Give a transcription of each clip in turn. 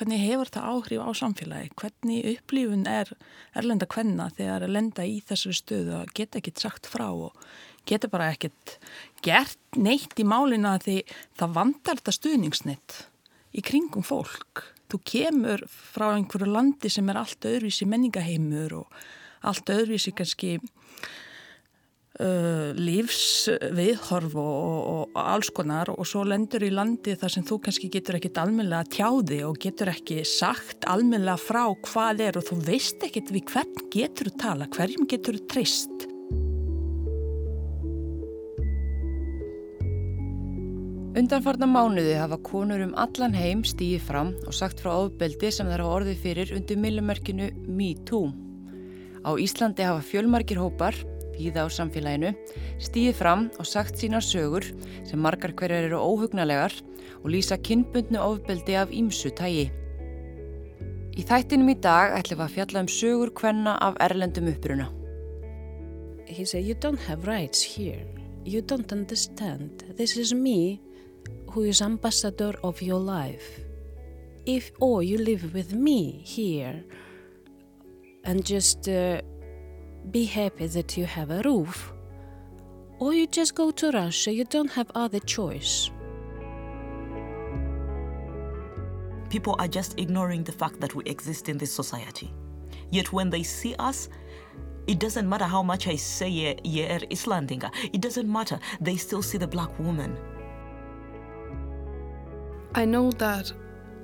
hvernig hefur það áhrif á samfélagi, hvernig upplifun er erlenda kvenna þegar að lenda í þessari stöðu að geta ekkit sagt frá og geta bara ekkit gert neitt í málina því það vandar þetta stuðningsnitt í kringum fólk. Þú kemur frá einhverju landi sem er allt öðruvísi menningaheimur og allt öðruvísi kannski uh, lífsviðhorf og, og, og alls konar og svo lendur í landi þar sem þú kannski getur ekkit almenlega tjáði og getur ekki sagt almenlega frá hvað er og þú veist ekkit við hvern getur þú tala, hverjum getur þú treyst. Undanfarnar mánuði hafa konur um allan heim stíið fram og sagt frá ofbeldi sem þær hafa orðið fyrir undir millimerkinu MeToo. Á Íslandi hafa fjölmarkir hópar, víða á samfélaginu, stíið fram og sagt sína sögur sem margar hverjar eru óhugnalegar og lýsa kynbundnu ofbeldi af ímsu tægi. Í þættinum í dag ætlum við að fjalla um sögur hvenna af erlendum uppruna. He said, you don't have rights here. You don't understand. This is me who is ambassador of your life. If or you live with me here and just uh, be happy that you have a roof, or you just go to Russia, you don't have other choice. People are just ignoring the fact that we exist in this society. Yet when they see us, it doesn't matter how much I say "Ye er Islandinga. It doesn't matter. They still see the black woman. I know that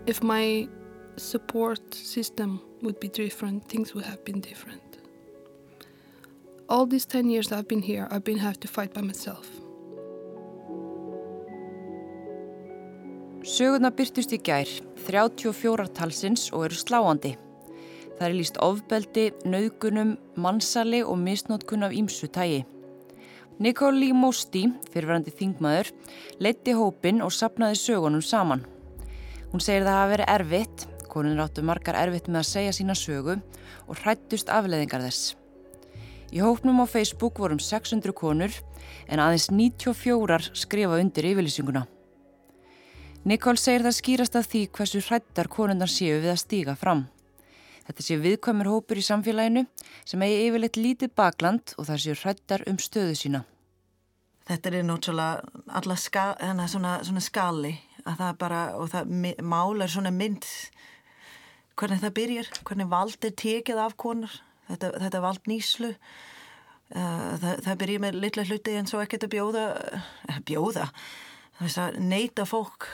if my support system would be different, things would have been different. All these 10 years I've been here, I've been have to fight by myself. Sögurna byrtust í gær, 34 talsins og eru sláandi. Það er líst ofbeldi, nauðgunum, mannsali og misnótkun af ímsu tægi. Nikoli Mósti, fyrirverandi þingmaður, leitti hópin og sapnaði sögunum saman. Hún segir það hafa verið erfitt, konun ráttu margar erfitt með að segja sína sögu og hrættust afleðingar þess. Í hópnum á Facebook vorum 600 konur en aðeins 94 skrifa undir yfirlýsinguna. Nikol segir það skýrast að því hversu hrættar konundar séu við að stíga fram. Þetta séu viðkvæmur hópur í samfélaginu sem eigi yfirleitt lítið bakland og það séu hrættar um stöðu sína. Þetta er náttúrulega alla ska, svona, svona skali að það bara, og það málar svona mynd hvernig það byrjar, hvernig vald er tekið af konar, þetta, þetta vald nýslu það, það byrjar með litla hluti en svo ekkert að bjóða bjóða, þess að neyta fólk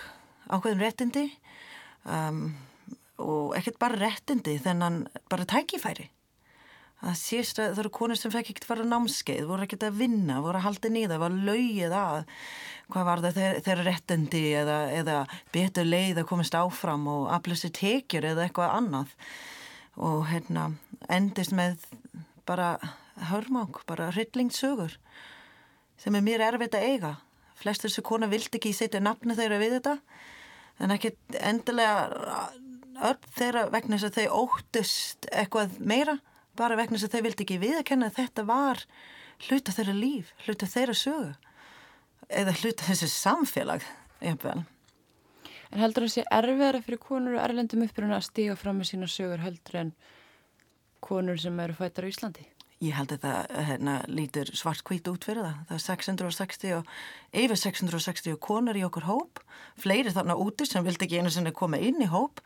ákveðum réttindi um og ekkert bara réttindi þennan bara tækifæri. Það sést að það eru konur sem fekk ekkert fara námskeið, voru ekkert að vinna voru að halda nýða, var laugið að hvað var það þeirra réttindi eða, eða betur leið að komast áfram og aflösi tekjur eða eitthvað annað og hérna endist með bara hörmák, bara hryllingsögur sem er mér erfitt að eiga flestur þessu konar vildi ekki setja nafni þeirra við þetta en ekkert endilega öll þeirra vegna þess að þau óttust eitthvað meira bara vegna þess að þau vildi ekki viðkenna að þetta var hluta þeirra líf, hluta þeirra sögu eða hluta þessi samfélag einhverjum. En heldur það sé erfiðara fyrir konur og erlendum uppbruna að stíga fram með sína sögur heldur en konur sem eru fættar á Íslandi? Ég held að það hérna, lítur svart hvít út fyrir það. Það er 660 og yfir 660 konur í okkur hóp, fleiri þarna úti sem vildi ekki einu sinni koma inn í hóp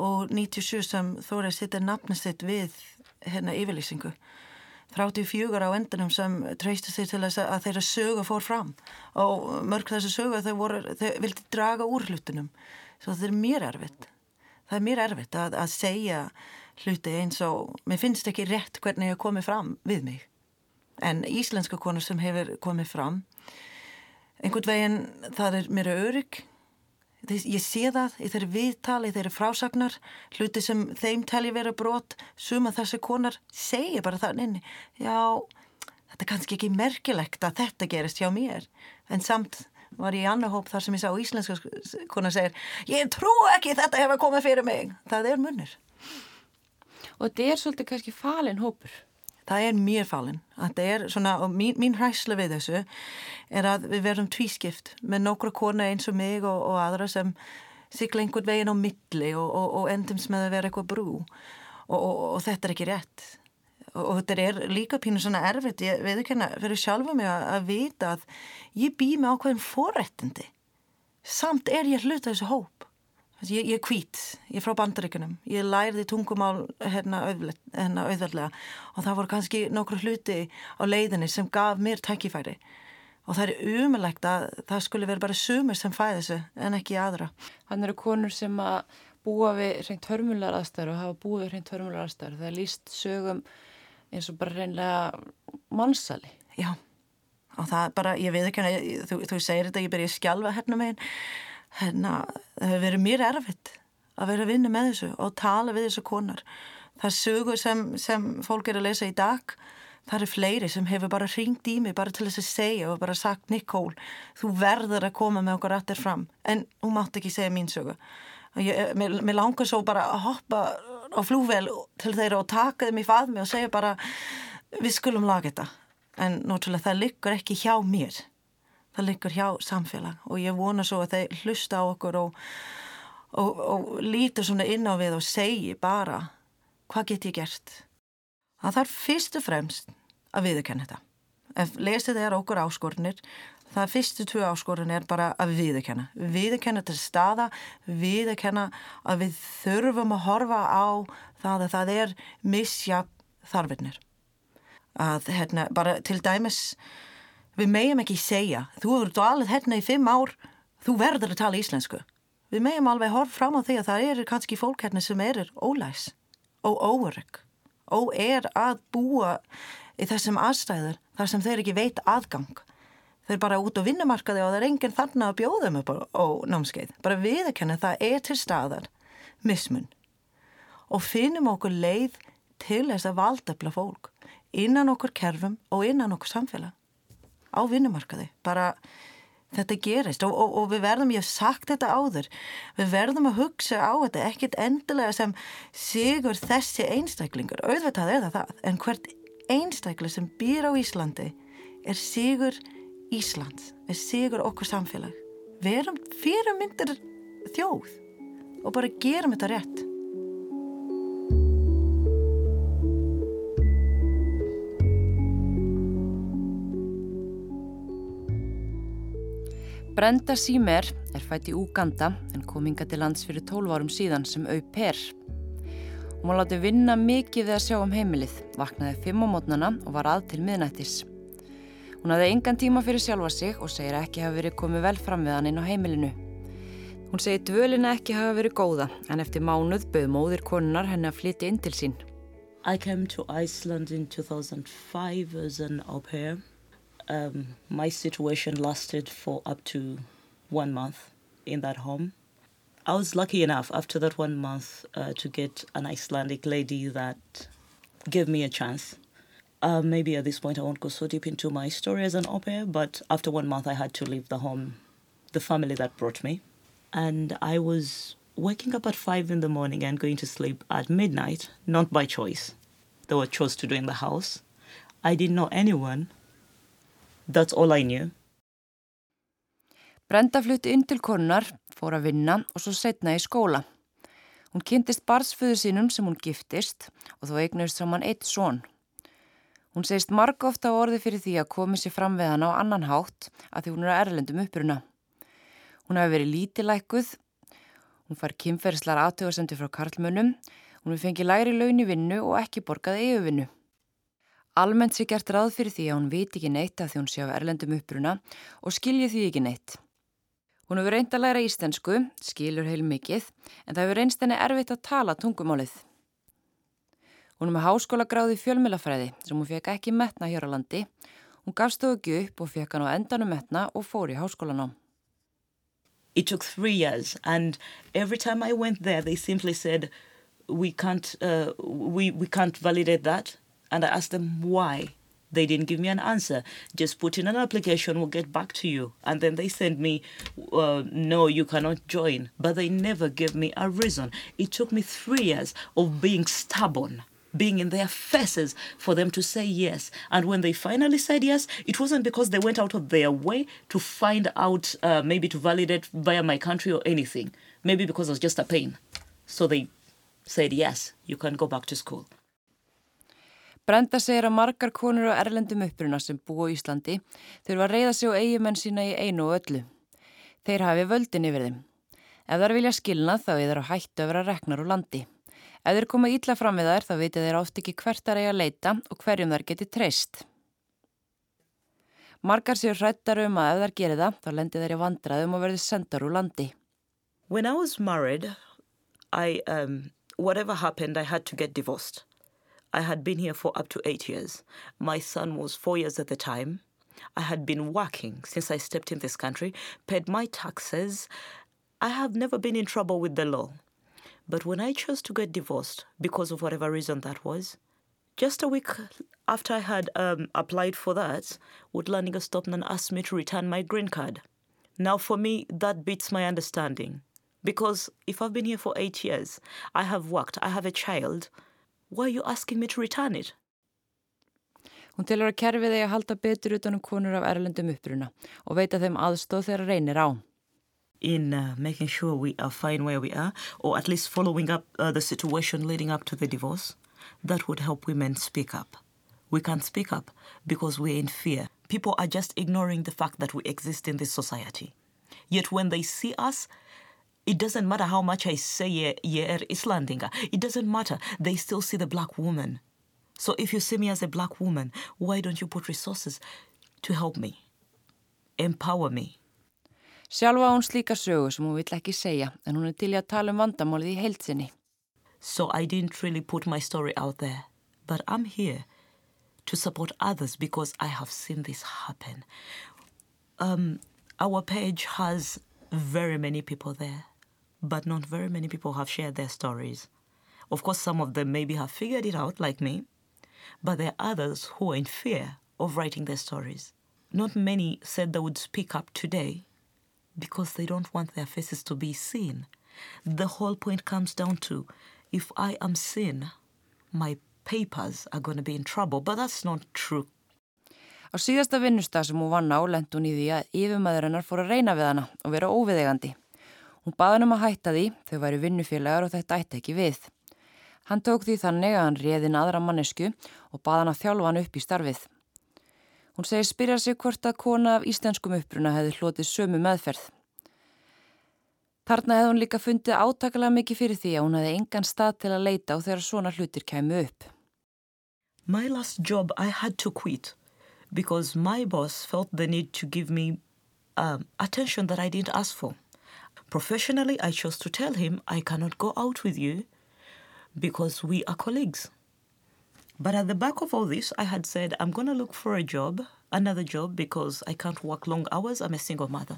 og 97 sem þórið sittir nafnist sitt við hérna yfirlýsingu. 34 á endunum sem treystu sig til þess að þeirra sögu fór fram. Og mörg þessu sögu þau, voru, þau vildi draga úr hlutunum. Svo það er mér erfitt. Það er mér erfitt að, að segja hluti eins og mér finnst ekki rétt hvernig ég komið fram við mig. En íslenska konur sem hefur komið fram einhvern veginn það er mér örygg ég sé það í þeirri viðtali, í þeirri frásagnar hluti sem þeim tali vera brot suma þessi konar segja bara það inni, já þetta er kannski ekki merkilegt að þetta gerist hjá mér, en samt var ég í annar hóp þar sem ég sá íslenska konar segir, ég trú ekki þetta hefur komið fyrir mig, það er munir Og þetta er svolítið kannski falin hópur það er mér falin svona, og mín, mín hræsla við þessu er að við verðum tvískipt með nokkra kona eins og mig og, og aðra sem sigla einhvern veginn á milli og, og, og endums með að vera eitthvað brú. Og þetta er ekki rétt. Og þetta er líka pínu svona erfitt. Ég hérna fyrir sjálfa mig að, að vita að ég bý með ákveðin forrættindi samt er ég hluta þessu hóp ég, ég er hvít, ég er frá bandaríkunum ég lærði tungumál hérna, hérna auðverðlega og það voru kannski nokkru hluti á leiðinni sem gaf mér tækifæri. Og það er umilegt að það skulle vera bara sumir sem fæði þessu en ekki aðra. Þannig eru konur sem að búa við reynd hörmular aðstæður og hafa búið við reynd hörmular aðstæður. Það er líst sögum eins og bara reynlega mannsali Já, og það bara, ég veit ekki þú, þú segir þetta, ég byrja að skjálfa hérna megin hérna, það hefur verið mér erfitt að vera að vinna með þessu og tala við þessu konar. Það sögur sem, sem fólk er að lesa í dag það eru fleiri sem hefur bara ringt í mig bara til þess að segja og bara sagt Nikól, þú verður að koma með okkur aftur fram. En þú mátt ekki segja mín sögu. Ég, mér, mér langar svo bara að hoppa á flúvel til þeirra og taka þeim í faðmi og segja bara við skulum laga þetta. En náttúrulega það liggur ekki hjá mér það liggur hjá samfélag og ég vona svo að þeir hlusta á okkur og, og, og lítur svona inn á við og segi bara hvað get ég gert? Það þarf fyrst og fremst að viðkenna þetta. Ef lesið er okkur áskornir það fyrstu tvö áskorun er bara að viðkenna viðkenna til staða viðkenna að við þurfum að horfa á það að það er misjab þarfinnir að hérna bara til dæmis við meðum ekki segja. Þú hefur dvalið hérna í fimm ár. Þú verður að tala íslensku. Við meðum alveg horfa fram á því að það eru kannski fólk hérna sem eru ólæs og óörygg og er að búa í þessum aðstæður þar sem þeir ekki veit aðgang. Þeir bara út á vinnumarkaði og það er enginn þarna að bjóða þeim upp á námskeið. Bara viðkenna það er til staðar mismun. Og finnum okkur leið til þess að valdefla fólk innan okkur kerfum og innan okkur samfélag á vinnumarkaði. Bara þetta gerist og, og, og við verðum, ég hef sagt þetta áður, við verðum að hugsa á þetta ekkit endilega sem sigur þessi einstaklingur, auðvitað er það það, en hvert einstakling sem býr á Íslandi er sigur Íslands er sigur okkur samfélag. Við erum fyrirmyndir þjóð og bara gerum þetta rétt Brenda Sýmer er fætt í Úganda en kom hinga til lands fyrir 12 árum síðan sem au per. Hún var látið vinna mikið við að sjá um heimilið, vaknaði fimm á mótnana og var að til miðnættis. Hún hafði engan tíma fyrir sjálfa sig og segir ekki hafa verið komið vel fram við hann inn á heimilinu. Hún segir dvölina ekki hafa verið góða en eftir mánuð bauð móðir konunar henni að flytja inn til sín. I came to Iceland in 2005 as an au pair. Um, my situation lasted for up to one month in that home. I was lucky enough after that one month uh, to get an Icelandic lady that gave me a chance. Uh, maybe at this point I won't go so deep into my story as an au pair, but after one month I had to leave the home, the family that brought me. And I was waking up at five in the morning and going to sleep at midnight, not by choice. There were chores to do in the house. I didn't know anyone. That's all I knew. Brenda flutti inn til konunar, fór að vinna og svo setna í skóla. Hún kynntist barsföðu sínum sem hún giftist og þó eignuðist saman eitt són. Hún segist marg ofta á orði fyrir því að komi sér fram við hana á annan hátt að því hún er að erlendum uppruna. Hún hafi verið lítilækuð, hún far kynferðslar aðtöðarsendi frá karlmönnum, hún hefur fengið læri laun í vinnu og ekki borgað yfirvinnu. Almennt sé gert ráð fyrir því að hún viti ekki neitt að því hún sé á erlendum uppruna og skilji því ekki neitt. Hún hefur reynd að læra ístensku, skilur heil mikið, en það hefur reynst henni erfitt að tala tungumálið. Hún er með háskólagráði fjölmjölafræði sem hún fekk ekki metna hér á landi. Hún gafst þó ekki upp og fekk hann á endanum metna og fór í háskólanám. It took three years and every time I went there they simply said we can't, uh, we, we can't validate that and I asked them why. They didn't give me an answer. Just put in an application, we'll get back to you. And then they sent me, uh, no, you cannot join. But they never gave me a reason. It took me three years of being stubborn being in their faces for them to say yes. And when they finally said yes, it wasn't because they went out of their way to find out, uh, maybe to validate via my country or anything. Maybe because it was just a pain. So they said, yes, you can go back to school. Brenda segir að margar konur á erlendum uppruna sem búa í Íslandi þurfa að reyða sig á eigumenn sína í einu og öllu. Þeir hafi völdin yfir þeim. Ef þær vilja skilna þá er þeir á hættu að vera reknar úr landi. Ef þeir koma ítla fram við þær þá veitir þeir oft ekki hvert þær eiga að leita og hverjum þær geti treyst. Margar séu hrættar um að ef þær gerir það þá lendir þeir í vandraðum og verður sendar úr landi. When I was married, I, um, whatever happened, I had to get divorced. I had been here for up to eight years. My son was four years at the time. I had been working since I stepped in this country, paid my taxes. I have never been in trouble with the law. But when I chose to get divorced, because of whatever reason that was, just a week after I had um, applied for that, Wood Lanninger stopped and asked me to return my green card. Now, for me, that beats my understanding. Because if I've been here for eight years, I have worked, I have a child, why are you asking me to return it? Hún telur að kerfið eigi að halda betur utanum konur af erlendum uppruna og veita þeim aðstóð þegar reynir á. In uh, making sure we are fine where we are, or at least following up uh, the situation leading up to the divorce, that would help women speak up. We can't speak up because we're in fear. People are just ignoring the fact that we exist in this society. Yet when they see us, it doesn't matter how much I say Yer Islandinga, it doesn't matter. They still see the black woman. So if you see me as a black woman, why don't you put resources to help me? Empower me. Sjálfa hún slíka sögu sem hún vill ekki segja en hún er til í að tala um vandamálið í heilsinni. So I didn't really put my story out there. But I'm here to support others because I have seen this happen. Um, our page has very many people there, but not very many people have shared their stories. Of course, some of them maybe have figured it out, like me, but there are others who are in fear of writing their stories. Not many said they would speak up today because they don't want their faces to be seen. The whole point comes down to if I am seen, my papers are going to be in trouble, but that's not true. Á síðasta vinnustag sem hún vann á lent hún í því að yfirmæður hennar fór að reyna við hana og vera óviðegandi. Hún baði hann um að hætta því, þau væri vinnufélagar og þetta ætti ekki við. Hann tók því þannig að hann réðin aðra mannesku og baði hann að þjálfa hann upp í starfið. Hún segir spyrja sig hvort að kona af íslenskum uppruna hefði hlotið sömu meðferð. Þarna hefði hún líka fundið átakalega mikið fyrir því að hún hefði engan stað til að leita og þegar svona hlutir kæmu upp. My last job I had to quit because my boss felt the need to give me um, attention that I didn't ask for. Professionally, I chose to tell him I cannot go out with you because we are colleagues. But at the back of all this, I had said, I'm going to look for a job, another job, because I can't work long hours. I'm a single mother.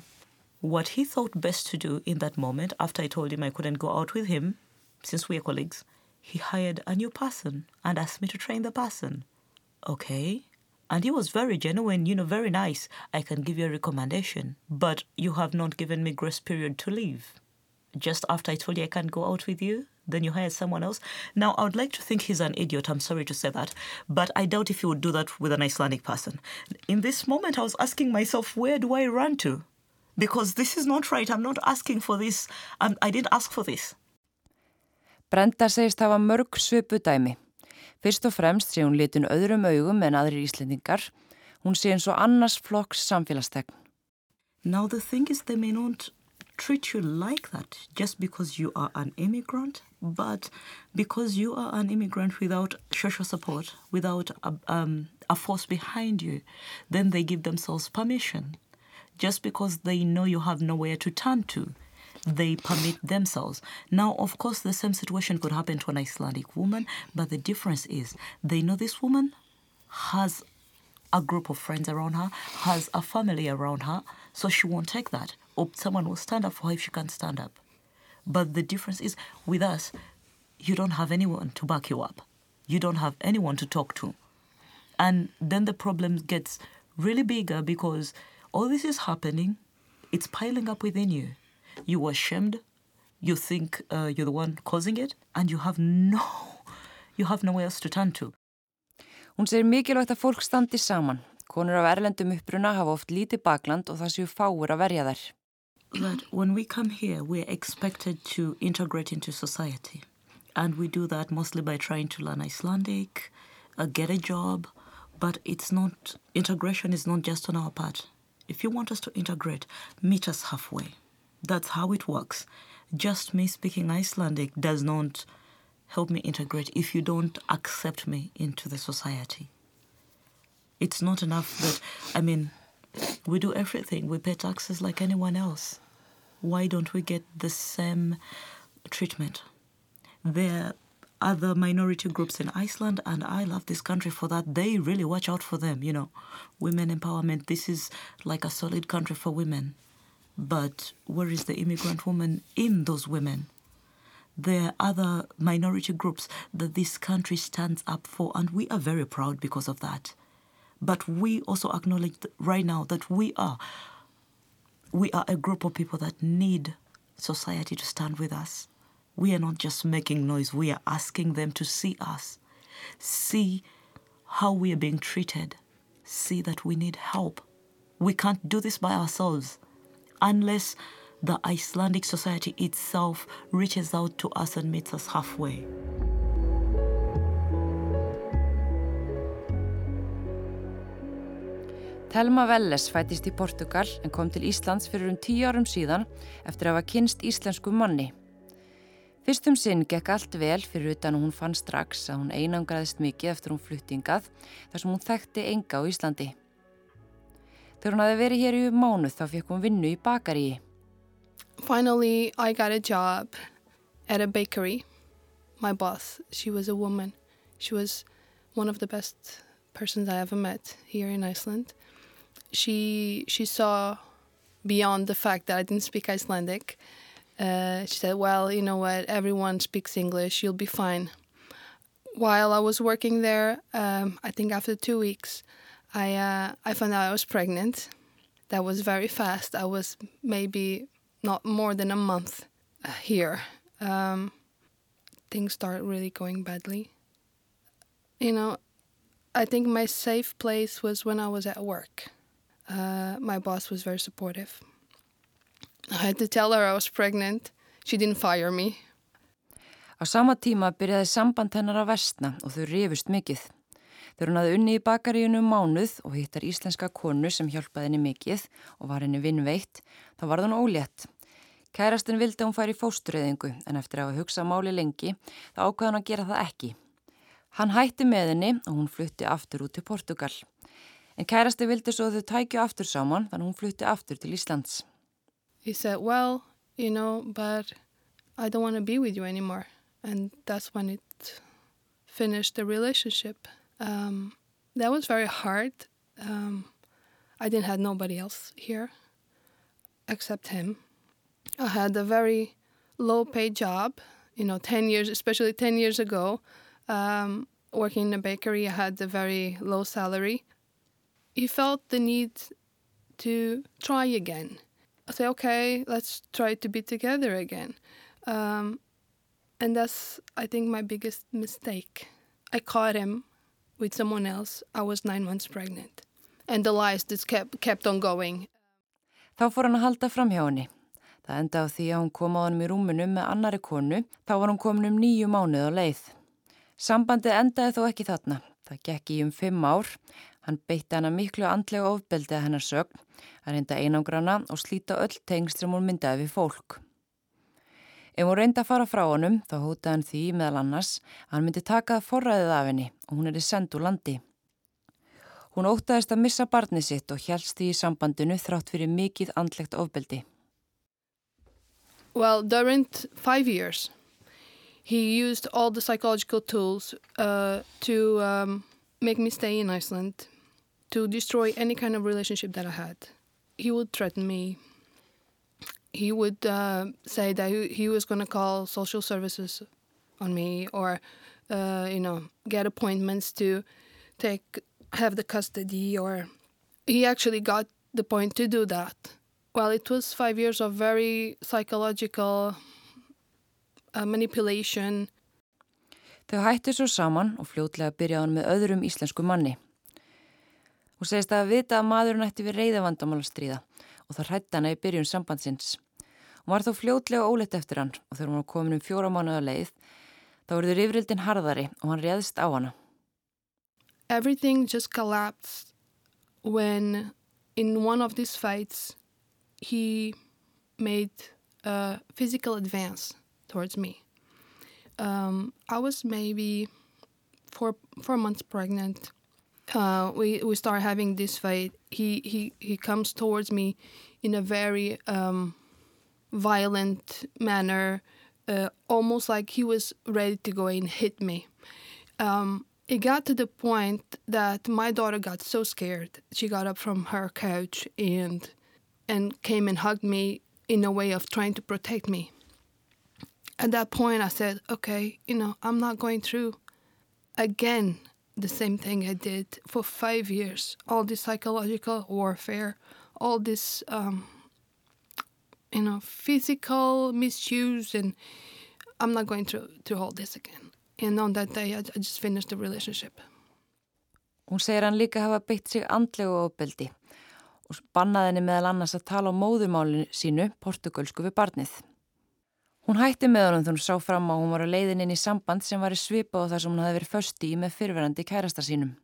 What he thought best to do in that moment, after I told him I couldn't go out with him, since we are colleagues, he hired a new person and asked me to train the person. Okay. And he was very genuine, you know, very nice. I can give you a recommendation, but you have not given me grace period to leave. Just after I told you I can't go out with you, then you hire someone else. Now, I would like to think he's an idiot. I'm sorry to say that, but I doubt if he would do that with an Icelandic person. In this moment, I was asking myself, where do I run to? Because this is not right. I'm not asking for this. I'm, I didn't ask for this. Brenda segist hafa mörg svipu dæmi. Fyrst og fremst sé hún litin öðrum augum en aðri íslendingar. Hún sé eins og annars flokks samfélagstegn. Now the thing is they may not treat you like that just because you are an immigrant, but because you are an immigrant without social support, without a, um, a force behind you, then they give themselves permission. Just because they know you have nowhere to turn to, they permit themselves. Now, of course, the same situation could happen to an Icelandic woman, but the difference is they know this woman has a group of friends around her, has a family around her, so she won't take that. Or someone will stand up for her if she can't stand up. But the difference is with us, you don't have anyone to back you up. You don't have anyone to talk to. And then the problem gets really bigger because all this is happening, it's piling up within you. You are ashamed, you think uh, you're the one causing it, and you have no, you have nowhere else to turn to. Hún segir mikilvægt að fólk standi saman. Konur af erlendum uppruna hafa oft lítið bakland og það séu fáur að verja þær. that when we come here, we're expected to integrate into society. And we do that mostly by trying to learn Icelandic, uh, get a job. But it's not, integration is not just on our part. If you want us to integrate, meet us halfway. That's how it works. Just me speaking Icelandic does not help me integrate if you don't accept me into the society. It's not enough that, I mean, we do everything. We pay taxes like anyone else. Why don't we get the same treatment? There are other minority groups in Iceland, and I love this country for that. They really watch out for them, you know. Women empowerment, this is like a solid country for women. But where is the immigrant woman in those women? There are other minority groups that this country stands up for, and we are very proud because of that. But we also acknowledge right now that we are we are a group of people that need society to stand with us. We are not just making noise, we are asking them to see us, see how we are being treated, see that we need help. We can't do this by ourselves unless the Icelandic society itself reaches out to us and meets us halfway. Telma Velles fætist í Portugal en kom til Íslands fyrir um tíu árum síðan eftir að hafa kynst íslensku manni. Fyrstum sinn gekk allt vel fyrir utan og hún fann strax að hún einangraðist mikið eftir hún fluttingað þar sem hún þekkti enga á Íslandi. Þegar hún hafi verið hér í mánuð þá fekk hún vinnu í bakaríi. Finally, I got a job at a bakery. My boss, she was a woman. She was one of the best persons I ever met here in Iceland. she she saw beyond the fact that I didn't speak Icelandic. Uh, she said, "Well, you know what? Everyone speaks English. You'll be fine." While I was working there, um, I think after two weeks, I uh, I found out I was pregnant. That was very fast. I was maybe not more than a month here. Um, things started really going badly. You know, I think my safe place was when I was at work. Uh, my boss was very supportive. I had to tell her I was pregnant. She didn't fire me. Á sama tíma byrjaði samband hennar að vestna og þau rifust mikið. Þegar hún hafði unni í bakaríunum um mánuð og hittar íslenska konu sem hjálpaði henni mikið og var henni vinnveitt, þá var hún ólétt. Kærastin vildi að hún færi fóstureyðingu en eftir að hafa hugsað máli lengi þá ákvaði hann að gera það ekki. Hann hætti með henni og hún flutti aftur út til Portugal. En kærasti vildi svo þau tækju aftur saman þannig hún flutti aftur til Íslands. He said, well, you know, but I don't want to be with you anymore. And that's when it finished the relationship. Um, that was very hard. Um, I didn't have nobody else here except him. I had a very low paid job, you know, 10 years, especially 10 years ago. Um, working in a bakery, I had a very low salary. he felt the need to try again. I said, okay, let's try to be together again. Um, and that's, I think, my biggest mistake. I caught him with someone else. I was nine months pregnant. And the lies just kept, kept on going. Þá fór hann að halda fram hjá henni. Það enda á því að hún kom á hann í rúmunu með annari konu. Þá var hún komin um nýju mánuð á leið. Sambandið endaði þó ekki þarna. Það gekk í um fimm ár. Hann beitti hana miklu andlega ofbeldi að hennar sögn, að reynda einangrana og slíta öll tengst sem hún myndaði við fólk. Ef hún reynda að fara frá honum þá hótaði hann því meðal annars að hann myndi takað forræðið af henni og hún er í send úr landi. Hún ótaðist að missa barnið sitt og helst því í sambandinu þrátt fyrir mikið andlegt ofbeldi. Well, during five years he used all the psychological tools uh, to um, make me stay in Iceland, to destroy any kind of relationship that I had. He would threaten me. He would uh, say that he, he was going to call social services on me or, uh, you know, get appointments to take have the custody or he actually got the point to do that. Well, it was five years of very psychological uh, manipulation Þau hætti svo saman og fljótlega byrjaði hann með öðrum íslensku manni. Hún segist að vita að maðurinn ætti við reyðavandamál að stríða og það hrætti hana í byrjun sambandsins. Hún var þó fljótlega óleitt eftir hann og þegar hún var komin um fjóra mánuða leið þá verður yfirildin harðari og hann réðist á hana. Everything just collapsed when in one of these fights he made a physical advance towards me. Um, I was maybe four four months pregnant. Uh, we we start having this fight. He he he comes towards me in a very um, violent manner, uh, almost like he was ready to go and hit me. Um, it got to the point that my daughter got so scared. She got up from her couch and and came and hugged me in a way of trying to protect me. At that point, I said, "Okay, you know, I'm not going through again the same thing I did for five years. All this psychological warfare, all this, um, you know, physical misuse, and I'm not going through through all this again." And on that day, I, I just finished the relationship. Hún segir hann líka hafa beitt sig andlegu ofbeldi og bannaði henni meðal annars að tala á móðumálinu sínu, portugalsku við barnið. Hún hætti með honum þegar hún sá fram á hún var að leiðin inn í samband sem var í svipa og þar sem hún hafi verið fösti í með fyrverandi kærasta sínum.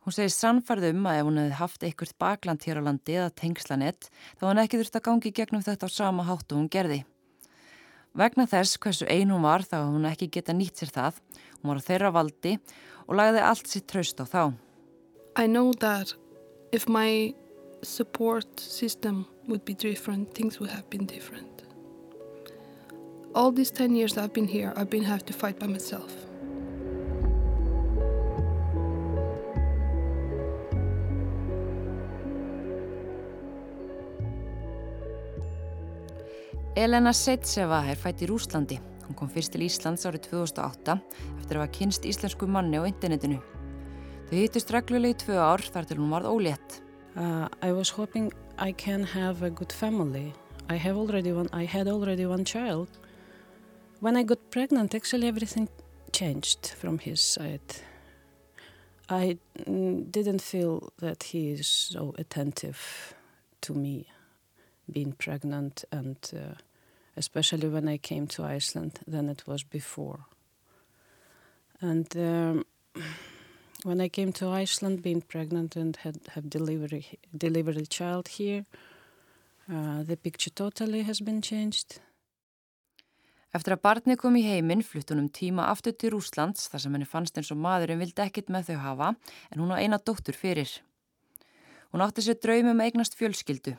Hún segir sannfarðum að ef hún hefði haft einhvert bakland hér á landi eða tengslanett þá hann ekki þurft að gangi gegnum þetta á sama háttu hún gerði. Vegna þess hversu ein hún var þá hún ekki geta nýtt sér það, hún var á þeirra valdi og lagði allt sitt traust á þá. I know that if my support system would be different, things would have been different. All these 10 years I've been here, I've been have to fight by myself. Elena Seitseva er fætt í Rúslandi. Hún kom fyrst til Íslands árið 2008 eftir að hafa kynst íslensku manni á internetinu. Þau hittust reglulega í tvö ár þar til hún varð ólétt. Uh, I was hoping I can have a good family. I have already one. I had already one child. When I got pregnant, actually everything changed from his side. I mm, didn't feel that he is so attentive to me being pregnant, and uh, especially when I came to Iceland than it was before. And um, when I came to Iceland, being pregnant and had have delivery delivered a child here, uh, the picture totally has been changed. Eftir að barni kom í heiminn flutt hún um tíma aftur til Rúslands þar sem henni fannst eins og maðurinn vildi ekkit með þau hafa en hún á eina dóttur fyrir. Hún átti sér draumi um eignast fjölskyldu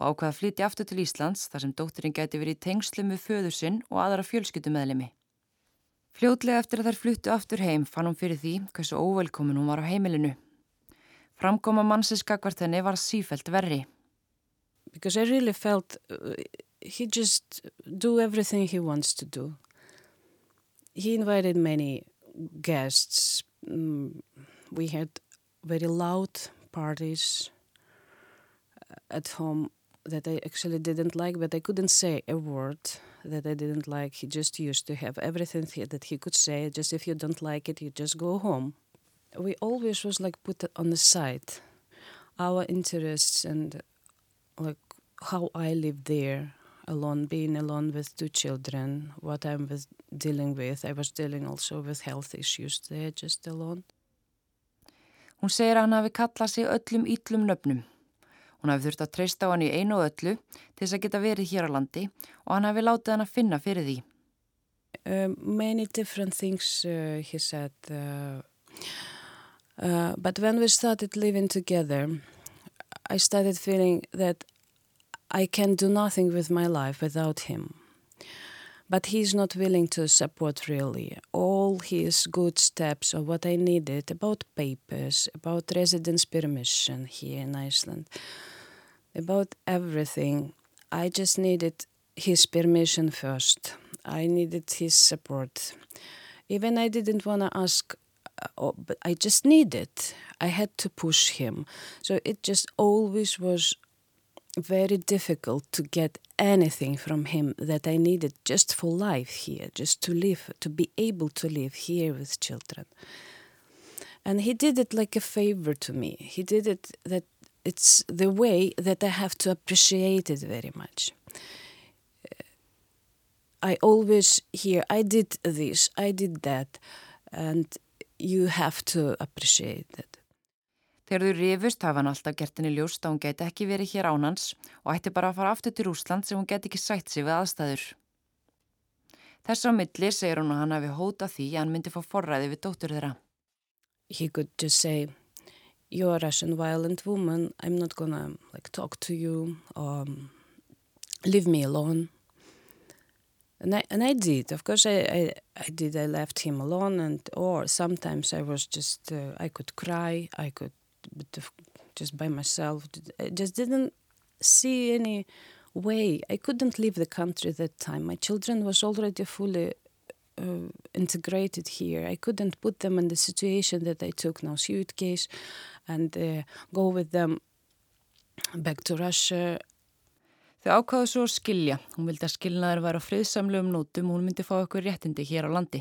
og ákvaða að flytja aftur til Íslands þar sem dótturinn gæti verið í tengslum við föður sinn og aðra fjölskyldumeðlemi. Fljótlega eftir að þær fluttu aftur heim fann hún fyrir því hversu óvelkomin hún var á heimilinu. Framkoma mannsins gagvart henni var sífælt verri. Because I really felt uh, he just do everything he wants to do. He invited many guests. Mm, we had very loud parties at home that I actually didn't like, but I couldn't say a word that I didn't like. He just used to have everything that he could say. Just if you don't like it, you just go home. We always was like put on the side, our interests and like how I live there alone, being alone with two children, what I'm with, dealing with. I was dealing also with health issues there, just alone. Hún segir að hann hafi kallað sig öllum íllum nöfnum. Hún hafi þurft að treysta á hann í einu og öllu til þess að geta verið hér á landi og hann hafi látið hann að finna fyrir því. Uh, many different things uh, he said. Uh, uh, but when we started living together, I started feeling that I can do nothing with my life without him. But he's not willing to support really all his good steps of what I needed about papers, about residence permission here in Iceland, about everything. I just needed his permission first. I needed his support. Even I didn't want to ask, uh, but I just needed. I had to push him. So it just always was very difficult to get anything from him that I needed just for life here, just to live, to be able to live here with children. And he did it like a favor to me. He did it that it's the way that I have to appreciate it very much. Uh, I always hear, I did this, I did that, and you have to appreciate that. Þegar þau rifust hafa hann alltaf gert henni ljóst að hún geti ekki verið hér ánans og ætti bara að fara aftur til Rúsland sem hún geti ekki sætt sig við aðstæður. Þess á milli segir hún að hann hafi hóta því að hann myndi fá forræði við dóttur þeirra. He could just say, you're a Russian violent woman, I'm not gonna like talk to you, um, leave me alone. And I, and I did, of course I, I, I did, I left him alone and or sometimes I was just, uh, I could cry, I could just by myself. I just didn't see any way. I couldn't leave the country that time. My children was already fully uh, integrated here. I couldn't put them in the situation that I took now suitcase and uh, go with them back to Russia. Þau ákvaðu svo skilja. Hún vildi að skilnaður væri á friðsamlegum nótum og hún myndi fá okkur réttindi hér á landi.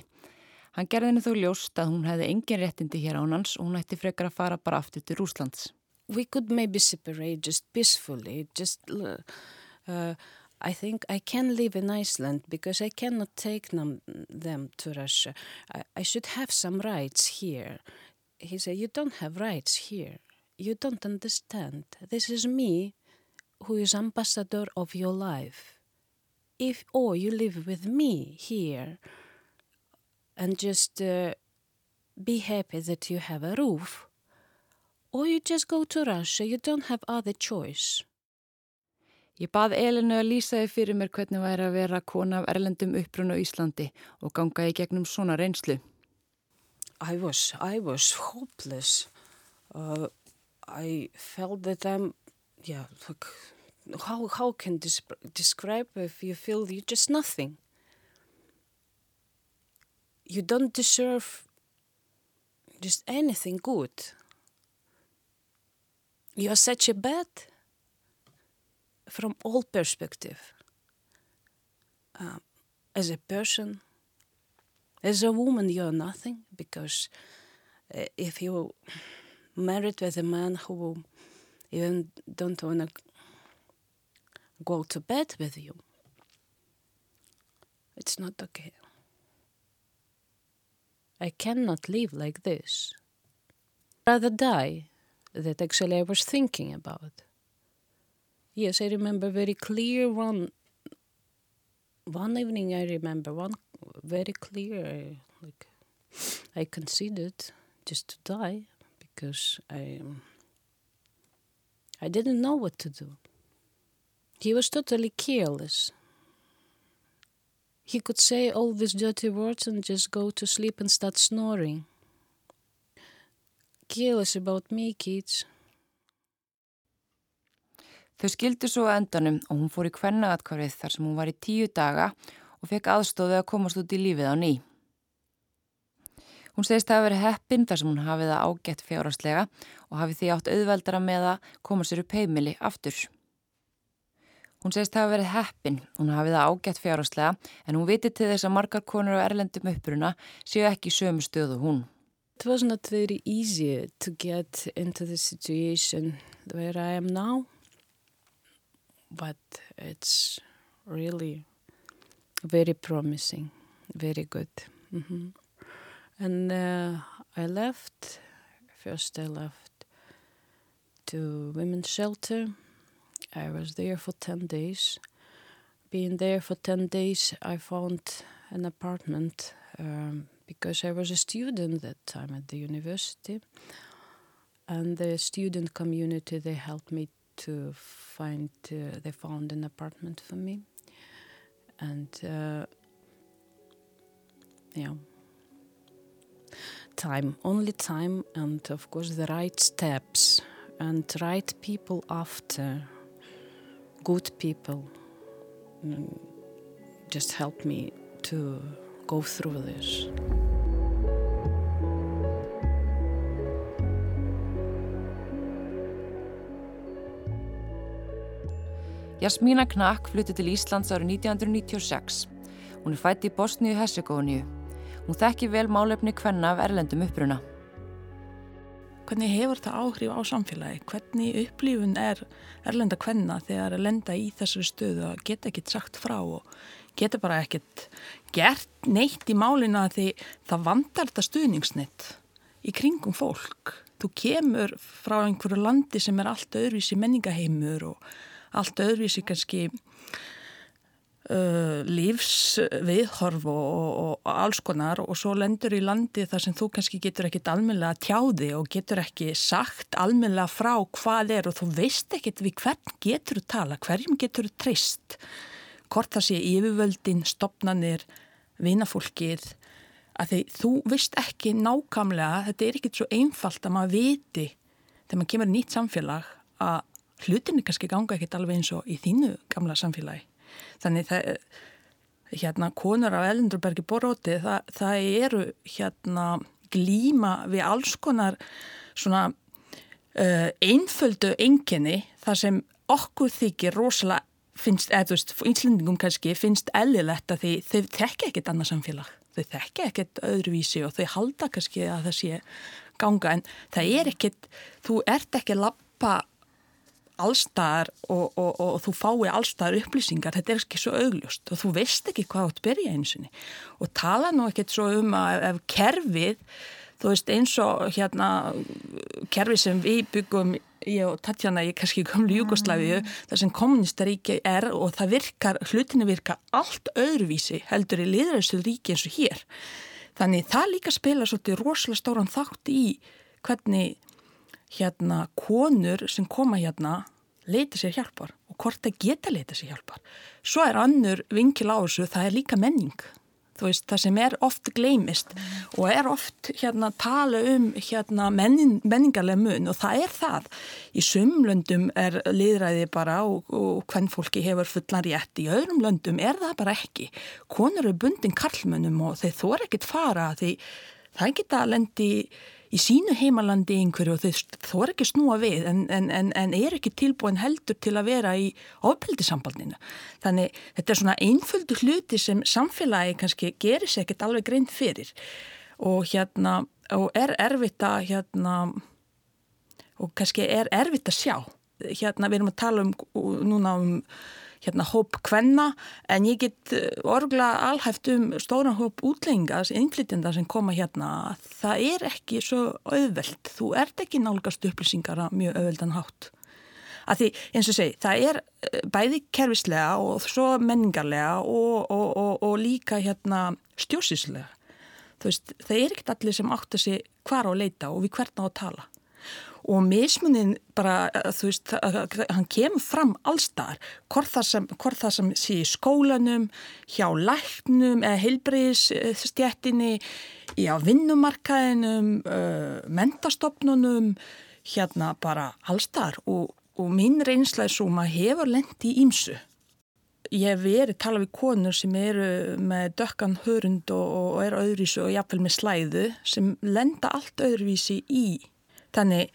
Hann gerði henni þó ljóst að hún hefði engin réttindi hér án hans og hún ætti frekar að fara bara aftur til Rúslands. We could maybe separate just peacefully, just... Uh, I think I can live in Iceland because I cannot take them to Russia. I, I should have some rights here. He said, you don't have rights here. You don't understand. This is me who is ambassador of your life. If, or you live with me here, and just uh, be happy that you have a roof. Or you just go to Russia, you don't have other choice. Ég bað Elinu að lýsa þið fyrir mér hvernig væri að vera kona af erlendum uppruna á Íslandi og ganga í gegnum svona reynslu. I was, I was hopeless. Uh, I felt that I'm, yeah, like, how, how can this describe if you feel you're just nothing? You don't deserve just anything good. You are such a bad from all perspective. Um, as a person, as a woman, you are nothing because uh, if you married with a man who even don't want to go to bed with you, it's not okay. I cannot live like this. Rather die. That actually I was thinking about. Yes, I remember very clear one. One evening, I remember one very clear. Like I considered just to die because I. I didn't know what to do. He was totally careless. He could say all these dirty words and just go to sleep and start snoring. Careless about me, kids. Þau skildi svo að endanum og hún fór í kvennagatkvarið þar sem hún var í tíu daga og fekk aðstóði að komast út í lífið á ný. Hún segist að hafa verið heppin þar sem hún hafið það ágætt fjárhastlega og hafið því átt auðveldara með að koma sér upp heimili aftur. Hún segist að hafa verið heppin, hún hafið það ágætt fjárháslega en hún viti til þess að margar konur á erlendum uppruna séu ekki sömu stöðu hún. It was not very easy to get into the situation where I am now but it's really very promising, very good. Mm -hmm. And uh, I left, first I left to women's shelter I was there for 10 days. Being there for 10 days, I found an apartment um, because I was a student that time at the university. And the student community, they helped me to find, uh, they found an apartment for me. And, uh, yeah, time, only time, and of course the right steps and right people after good people mm, just help me to go through this. Jasmína Knakk flutti til Íslands árið 1996. Hún er fætt í Bosníu-Hessegóníu. Hún þekki vel málefni hvenna af erlendum uppruna. Hvernig hefur það áhrif á samfélagi, hvernig upplifun er erlenda kvenna þegar að lenda í þessari stöðu að geta ekkit sagt frá og geta bara ekkit gert neitt í málinu að því það vandar þetta stuðningsnitt í kringum fólk. Þú kemur frá einhverju landi sem er allt öðruvísi menningaheimur og allt öðruvísi kannski uh, lífsviðhorf og, og, og alls konar og svo lendur í landi þar sem þú kannski getur ekkit almennilega tjáði og getur ekki sagt almennilega frá hvað er og þú veist ekkit við hvern getur tala, hverjum getur trist, hvort það sé yfirvöldin, stopnanir, vinafólkið, að því þú veist ekki nákamlega, þetta er ekkit svo einfalt að maður viti þegar maður kemur nýtt samfélag að hlutinni kannski ganga ekkit alveg eins og í þínu gamla samfélagi þannig það hérna konur á Elendurbergi boróti það, það eru hérna glíma við alls konar svona uh, einföldu enginni þar sem okkur þykir rosalega finnst, eða þú veist, íslendingum kannski finnst ellilegt að þau tekja ekkert annað samfélag, þau tekja ekkert öðruvísi og þau halda kannski að það sé ganga en það er ekkert, þú ert ekki að lappa allstaðar og, og, og, og þú fái allstaðar upplýsingar, þetta er ekki svo augljóst og þú veist ekki hvað átt byrja einsinni og tala nú ekkert svo um að ef kerfið, þú veist eins og hérna kerfið sem við byggum ég og Tatjana í kannski komlu Júkoslaviu mm. þar sem kommunistaríki er og það virkar, hlutinu virkar allt öðruvísi heldur í liðræðstöð ríki eins og hér þannig það líka spila svolítið rosalega stóran þátt í hvernig hérna konur sem koma hérna leita sér hjálpar og hvort það geta leita sér hjálpar. Svo er annur vinkil á þessu, það er líka menning. Veist, það sem er oft gleimist og er oft hérna tala um hérna menning, menningarlega mun og það er það. Í sumlöndum er liðræði bara og, og hvern fólki hefur fullan rétt. Í öðrum löndum er það bara ekki. Konur eru bundin karlmönnum og þeir þóra ekkert fara því það geta lendi í í sínu heimalandi einhverju og þau er ekki snúa við en, en, en, er ekki tilbúin heldur til að vera í ofbeldisambandinu. Þannig þetta er svona einföldu hluti sem samfélagi kannski gerir sér ekkert alveg greint fyrir og hérna og er erfitt að hérna og kannski er erfitt að sjá. Hérna við erum að tala um núna um hérna hóp kvenna en ég get eh, orgla alhæft um stóran hóp útlenga, innflytjenda sem koma hérna, það er ekki svo auðvelt, þú ert ekki nálgast upplýsingar að mjög auðveldan hátt. Að því eins og segi, það er eh, bæði kervislega og svo menningarlega og, og, og, og líka hérna veist, það er ekkert allir sem átt að sé hvar á að leita og við hvernig á að tala og mismunin bara, eh, þú veist, hann kemur fram allstar, hvort það sem, hvort það sem sé í skólanum, hjá læknum eða heilbriðsstjættinni, á vinnumarkaðinum, uh, mentastofnunum, hérna bara allstar og, og mín maður hefur lendi í ímsu. Ég hef verið talað við konur sem eru með dökkan hörund og, og er öðruvísu og jáfnveil með slæðu sem lenda allt öðruvísi í. Þannig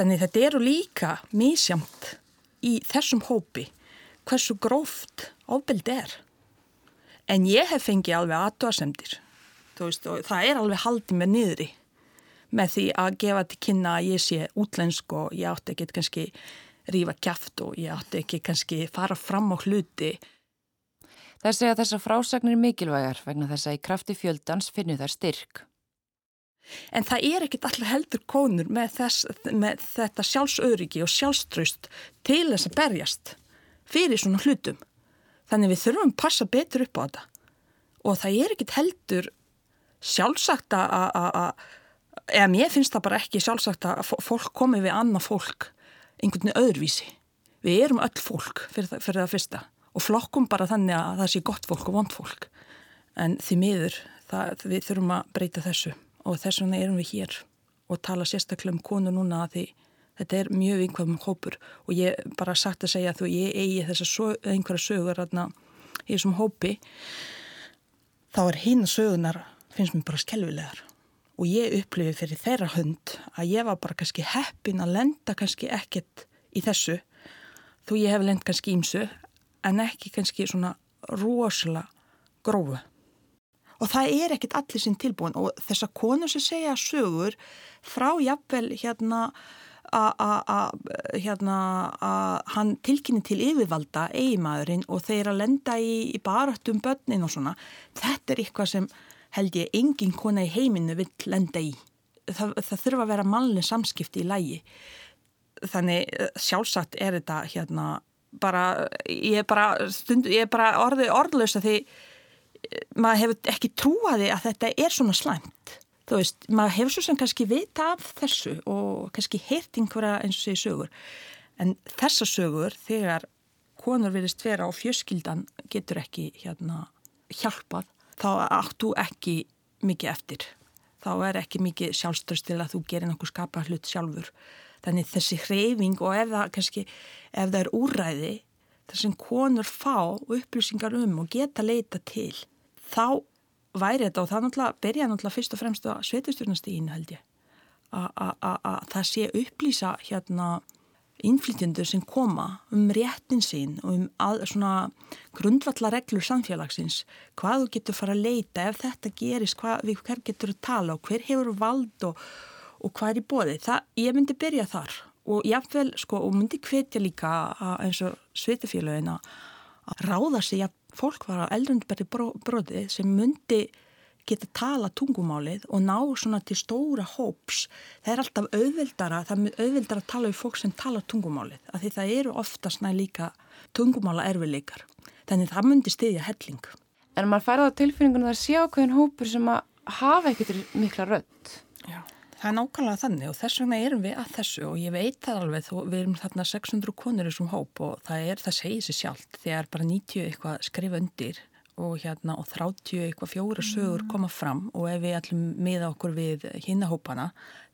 Þannig þetta eru líka mísjamt í þessum hópi hversu gróft ofbeldi er. En ég hef fengið alveg aðdóðasemdir. Það er alveg haldið með niðri með því að gefa til kynna að ég sé útlensk og ég átti ekki kannski rífa kæft og ég átti ekki kannski fara fram á hluti. Það segja þessar frásagnir mikilvægar vegna þess að í krafti fjöldans finnur þær styrk. En það er ekkit allir heldur konur með, þess, með þetta sjálfsöryggi og sjálfströst til þess að berjast fyrir svona hlutum. Þannig við þurfum að passa betur upp á þetta. Og það er ekkit heldur sjálfsagt að, eða mér finnst það bara ekki sjálfsagt að fólk komi við annað fólk einhvern veginn öðruvísi. Við erum öll fólk fyrir það, fyrir það fyrsta og flokkum bara þannig að það sé gott fólk og vond fólk. En því miður, það, við þurfum að breyta þessu og þess vegna erum við hér og tala sérstaklega um konu núna að því þetta er mjög einhverjum hópur. Og ég bara sagt að segja að þú ég eigi þessar einhverja sögur aðna í þessum hópi þá er hinn sögunar finnst mér bara skelvilegar og ég upplifi fyrir þeirra hönd að ég var bara kannski heppin að lenda kannski ekkert í þessu þú ég hef lend kannski ímsu en ekki kannski svona rosalega grófu og það er ekkit allir sinn tilbúin. Og þessar konur sem segja sögur frá jafnvel hérna að hérna, hann tilkynni til yfirvalda eigimaðurinn og þeir að lenda í, í barattum börnin og svona þetta er eitthvað sem held ég engin kona í heiminu vill lenda í. Það, það þurfa að vera mannlega samskipti í lægi þannig eh, sjálfsagt er þetta hérna bara, ég er bara stund, ég er bara orði orðlösa því maður hefur ekki trúaði að þetta er svona slæmt. Þú veist, maður hefur svo sem kannski vita af þessu og kannski heyrt einhverja eins og segi sögur. En þessa sögur þegar konur verist vera og fjöskildan getur ekki hérna hjálpað þá áttu ekki mikið eftir. Þá er ekki mikið sjálfströst til að þú gerir náttúrulega skapa hlut sjálfur. Þannig þessi hreyfing og ef það kannski ef það er úræði þar sem konur fá upplýsingar um og geta leita til þá væri þetta og það náttúrulega byrja náttúrulega fyrst og fremst að sveitustjórnastíginu held ég að það sé upplýsa hérna innflytjendur sem koma um réttin sín og um að, svona grundvallareglur samfélagsins hvað þú getur fara að leita ef þetta gerist, hvað, við hver getur að tala og hver hefur vald og, og hvað er í bóði. Það, ég myndi byrja þar og jáfnvel sko og myndi hvetja líka eins og sveitafélagin að ráða sig að fólk var á eldrundberri bróði sem myndi geta tala tungumálið og ná svona til stóra hóps. Það er alltaf auðvildara, það er auðvildara að tala um fólk sem tala tungumálið, af því það eru oftast næ líka tungumála erfileikar. Þannig það myndi stiðja helling. En maður færða á tilfinningunum að það sé ákveðin hópur sem að hafa ekkert mikla rödd. Það er nákvæmlega þannig og þess vegna erum við að þessu og ég veit það alveg þó við erum þarna 600 konur í þessum hóp og það er, það segir sér sjálft þegar bara 90 eitthvað skrifa undir og hérna og 30 eitthvað fjóra sögur koma fram og ef við ætlum miða okkur við hinnahópana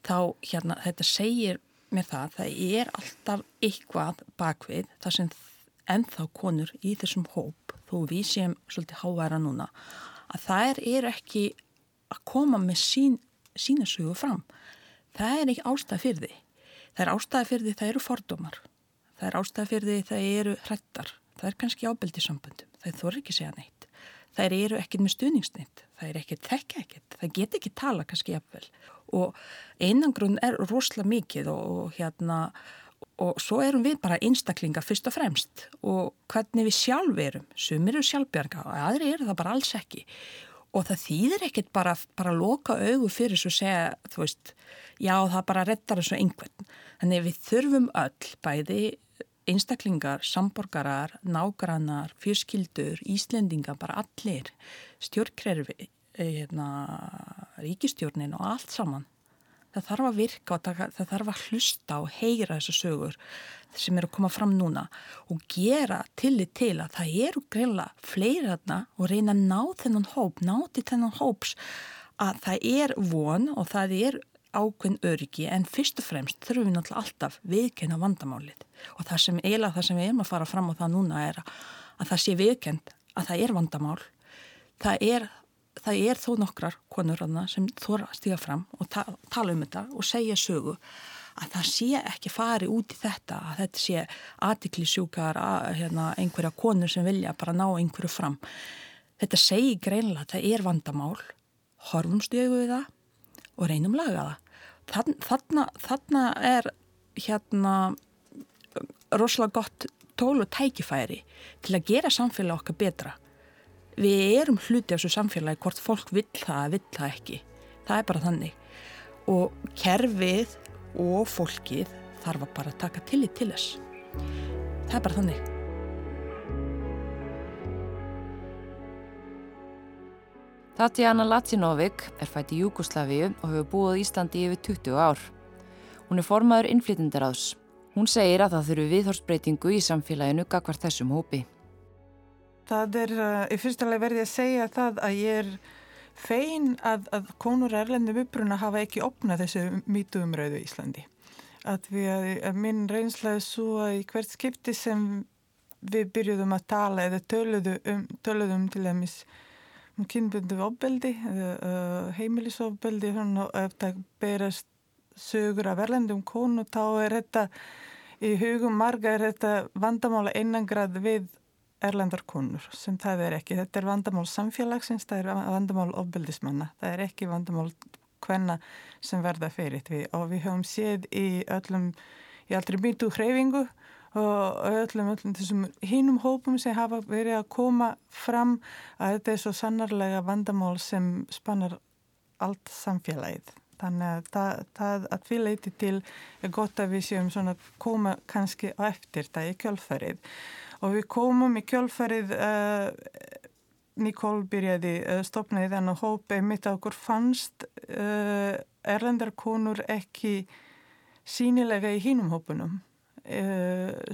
þá hérna þetta segir mér það, það er alltaf eitthvað bakvið þar sem ennþá konur í þessum hóp þó við séum svolítið háværa núna að það er ekki að koma með sín sína sögu fram. Það er ekki ástæða fyrir því. Það er ástæða fyrir því það eru fordómar. Það er ástæða fyrir því það eru hrettar. Það er kannski ábeldi sambundum. Það þorri ekki segja neitt. Það eru ekkert með stuðningsnitt. Það er ekkert þekka ekkert. Það get ekki tala kannski jafnvel. Og einangrun er rosalega mikið og, og hérna og svo erum við bara einstaklingar fyrst og fremst og hvernig við sjálf erum. Sumir eru sjálfbjörga og aðri eru það bara alls ekki og það þýðir ekkert bara, að loka augu fyrir svo segja, þú veist, já það bara reddar þessu einhvern. Þannig við þurfum öll, bæði einstaklingar, samborgarar, nágrannar, fyrskildur, Íslendingar, bara allir, stjórnkrerfi, eh, hérna, ríkistjórnin og allt saman það þarf að virka og það þarf að hlusta og heyra þessu sögur sem eru að koma fram núna og gera tillit til að það eru greinlega fleiri þarna og reyna að ná þennan hóp, ná til þennan hóps að það er von og það er ákveðn öryggi. En fyrst og fremst þurfum við náttúrulega alltaf viðkenna vandamálið. Og það sem eiginlega það sem við erum að fara fram á það núna er að það sé viðkend að það er vandamál. Það er það er þó nokkrar konur sem þóra stíga fram og ta tala um þetta og segja sögu að það sé ekki fari út í þetta að þetta sé aðtiklisjúkar hérna, einhverja konur sem vilja bara ná einhverju fram. Þetta segi greinlega að það er vandamál horfum stjögu við það og reynum laga það. Þarna, þarna er hérna rosalega gott tól og tækifæri til að gera samfélag okkar betra við erum hluti af þessu samfélagi hvort fólk vill það, vill það ekki það er bara þannig og kerfið og fólkið þarf að bara taka tillit til þess það er bara þannig Tatjana Latinovic er fætt í Júkoslavíu og hefur búið Íslandi yfir 20 ár. Hún er formaður innflytindaráðs. Hún segir að það þurfu viðhorsbreytingu í samfélaginu gagvar þessum hópi. Það er uh, í fyrsta lega verði að segja það að ég er fein að, að konur erlendum uppruna hafa ekki opnað þessu mýtuumröðu í Íslandi. Að, við, að minn reynslaði svo að í hvert skipti sem við byrjuðum að tala eða töluðum, töluðum til dæmis um kynbundu ofbeldi, uh, heimilisofbeldi ef það berast sögur af erlendum konu þá er þetta í hugum marga er þetta vandamála einangrað við erlendar konur sem það er ekki. Þetta er vandamál samfélagsins, það er vandamál ofbeldismanna. Það er ekki vandamál hvenna sem verða fyrir því og við höfum séð í öllum, í allri myndu hreyfingu og öllum, öllum þessum hínum hópum sem hafa verið að koma fram að þetta er svo sannarlega vandamál sem spannar allt samfélagið. Þannig að það, það að við leiti til er gott að við séum svona koma kannski á eftir það í kjálfarið og við komum í kjálfarið uh, Nikól byrjaði uh, stopnaði þennan hóp. Einmitt að okkur fannst uh, erlendarkonur ekki sínilega í hínum hópunum